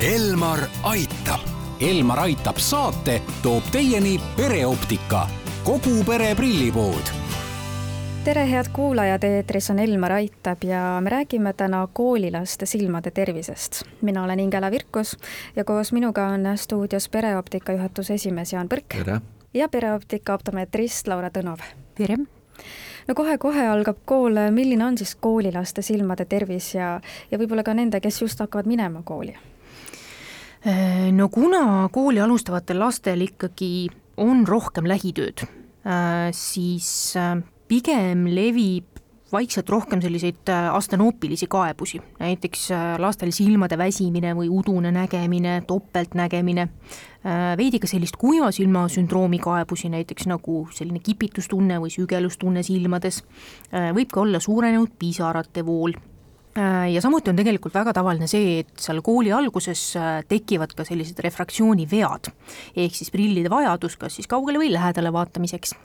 Elmar aitab. Elmar aitab saate toob teieni pereoptika, kogu pere prillipood tere, head kuulajad, eetris on Elmar Aitab ja me räägime täna koolilaste silmade tervisest. mina olen Ingela Virkus ja koos minuga on stuudios pereoptika juhatuse esimees Jaan Põrk. ja pereoptika optometrist Laura Tõnov. tere! no kohe-kohe algab kool, milline on siis koolilaste silmade tervis ja, ja võib-olla ka nende, kes just hakkavad minema kooli? Äh, no kuna kooli alustavatel lastel ikkagi on rohkem lähitööd, äh, siis äh, pigem levib vaikselt rohkem selliseid astenoopilisi kaebusi, näiteks lastel silmade väsimine või udune nägemine, topeltnägemine, veidi ka sellist kuiva silma sündroomi kaebusi, näiteks nagu selline kipitustunne või sügelustunne silmades, võib ka olla suurenenud pisarate vool ja samuti on tegelikult väga tavaline see, et seal kooli alguses tekivad ka sellised refraktsioonivead, ehk siis prillide vajadus kas siis kaugele või lähedale vaatamiseks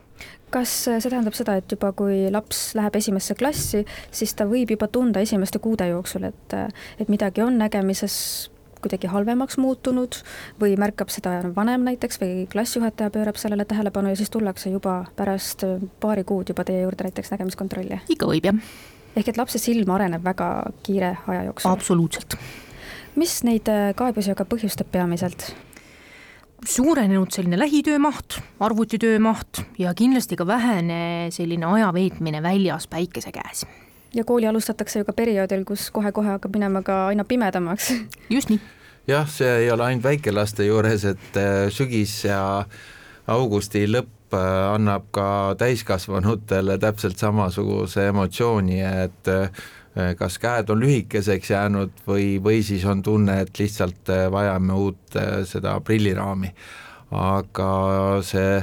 kas see tähendab seda, et juba kui laps läheb esimesse klassi, siis ta võib juba tunda esimeste kuude jooksul, et, et midagi on nägemises kuidagi halvemaks muutunud või märkab seda vanem näiteks või klassijuhataja pöörab sellele tähelepanu ja siis tullakse juba pärast paari kuud juba teie juurde näiteks nägemiskontrolli? ikka võib, jah. Ehk et lapse silm areneb väga kiire aja jooksul? absoluutselt. mis neid kaebusi aga põhjustab peamiselt? suurenenud selline lähitöö maht, arvutitöö maht ja kindlasti ka vähene selline aja veetmine väljas päikese käes. ja kooli alustatakse ju ka perioodil, kus kohe-kohe hakkab minema ka aina pimedamaks. just nii. jah, see ei ole ainult väikelaste juures, et äh, sügis ja augusti lõpp äh, annab ka täiskasvanutele täpselt samasuguse emotsiooni, et äh, Äh, kas käed on lühikeseks jäänud või, või siis on tunne, et lihtsalt äh, vajame uut äh, seda prilliraami. aga see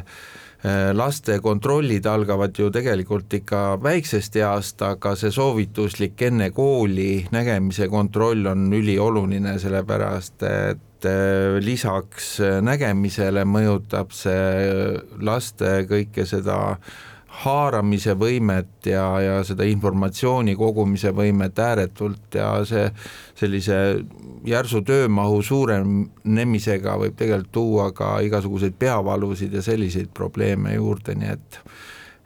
laste kontrollid algavad ju tegelikult ikka väiksest east, aga see soovituslik enne kooli nägemise kontroll on ülioluline, sellepärast et lisaks nägemisele mõjutab see laste kõike seda äh, haaramise võimet ja, ja seda informatsiooni kogumise võimet ääretult ja see sellise järsu töömahu suurenemisega võib tegelikult tuua ka igasuguseid peavalusid ja selliseid probleeme juurde, nii et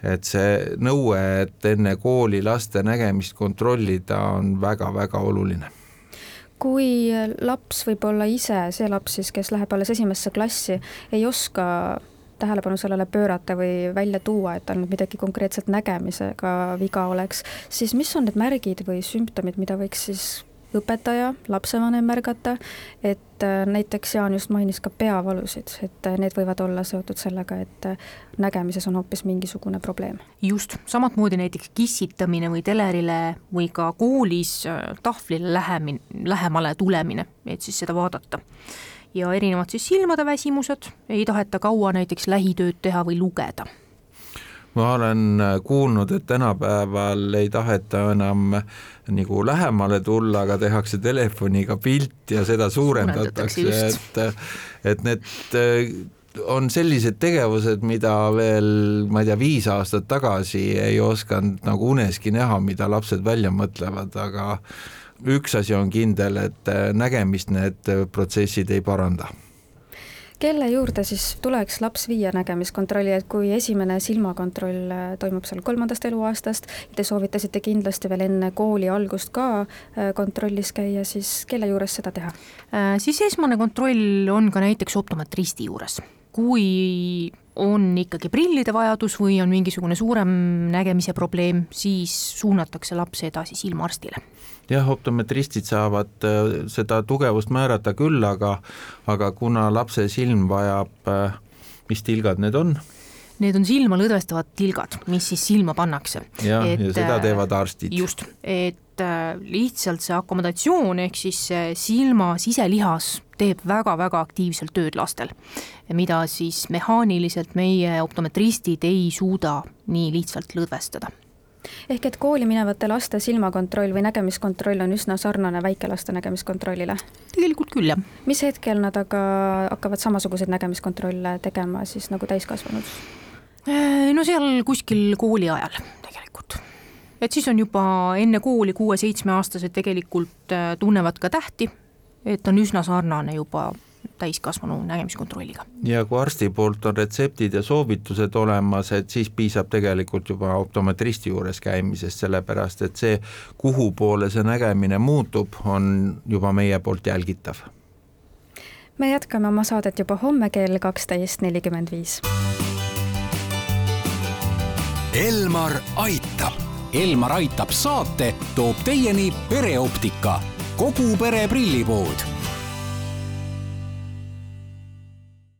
et see nõue, et enne kooli laste nägemist kontrollida, on väga-väga oluline. Kui laps võib-olla ise, see laps siis, kes läheb alles esimesse klassi, ei oska tähelepanu sellele pöörata või välja tuua, et tal nüüd midagi konkreetselt nägemisega viga oleks, siis mis on need märgid või sümptomid, mida võiks siis õpetaja, lapsevanem märgata, et äh, näiteks Jaan just mainis ka peavalusid, et äh, need võivad olla seotud sellega, et äh, nägemises on hoopis mingisugune probleem. just, samamoodi näiteks kissitamine või telerile või ka koolis tahvlile lähemine, lähemale tulemine, et siis seda vaadata ja erinevad siis silmade väsimused, ei taheta kaua näiteks lähitööd teha või lugeda. Ma olen kuulnud, et tänapäeval ei taheta enam nagu lähemale tulla, aga tehakse telefoniga pilt ja seda suurendatakse, et, et need äh, on sellised tegevused, mida veel, ma ei tea, viis aastat tagasi ei osanud nagu uneski näha, mida lapsed välja mõtlevad, aga üks asi on kindel, et äh, nägemist need äh, protsessid ei paranda kelle juurde siis tuleks laps viia nägemiskontrolli, et kui esimene silmakontroll äh, toimub seal kolmandast eluaastast, te soovitasite kindlasti veel enne kooli algust ka kontrollis käia, siis kelle juures seda teha? Siis esmane kontroll on ka näiteks optometristi juures. kui on ikkagi prillide vajadus või on mingisugune suurem nägemise probleem, siis suunatakse laps edasi silmaarstile jah, optometristid saavad äh, seda tugevust määrata küll, aga, aga kuna lapse silm vajab, äh, mis tilgad need on? Need on silma lõdvestavad tilgad, mis siis silma pannakse. jah, ja seda äh, teevad arstid. just, et lihtsalt see akomodatsioon ehk siis silma siselihas teeb väga-väga aktiivselt tööd lastel, mida siis mehaaniliselt meie optometristid ei suuda nii lihtsalt lõdvestada ehk et kooli minevate laste silmakontroll või nägemiskontroll on üsna sarnane väikelaste nägemiskontrollile? tegelikult küll, jah. mis hetkel nad aga hakkavad samasuguseid nägemiskontrolle tegema siis nagu täiskasvanud? Äh, no seal kuskil kooli ajal tegelikult. et siis on juba enne kooli kuue-seitsmeaastased tegelikult äh, tunnevad ka tähti et on üsna sarnane juba täiskasvanu nägemiskontrolliga. ja kui arsti poolt on retseptid ja soovitused olemas, et siis piisab tegelikult juba optometristi juures käimisest, sellepärast et see, kuhu poole see nägemine muutub, on juba meie poolt jälgitav. me jätkame oma saadet juba homme kell kaksteist nelikümmend viis. Elmar aitab. Elmar aitab saate toob teieni pereoptika, kogu pere prillipood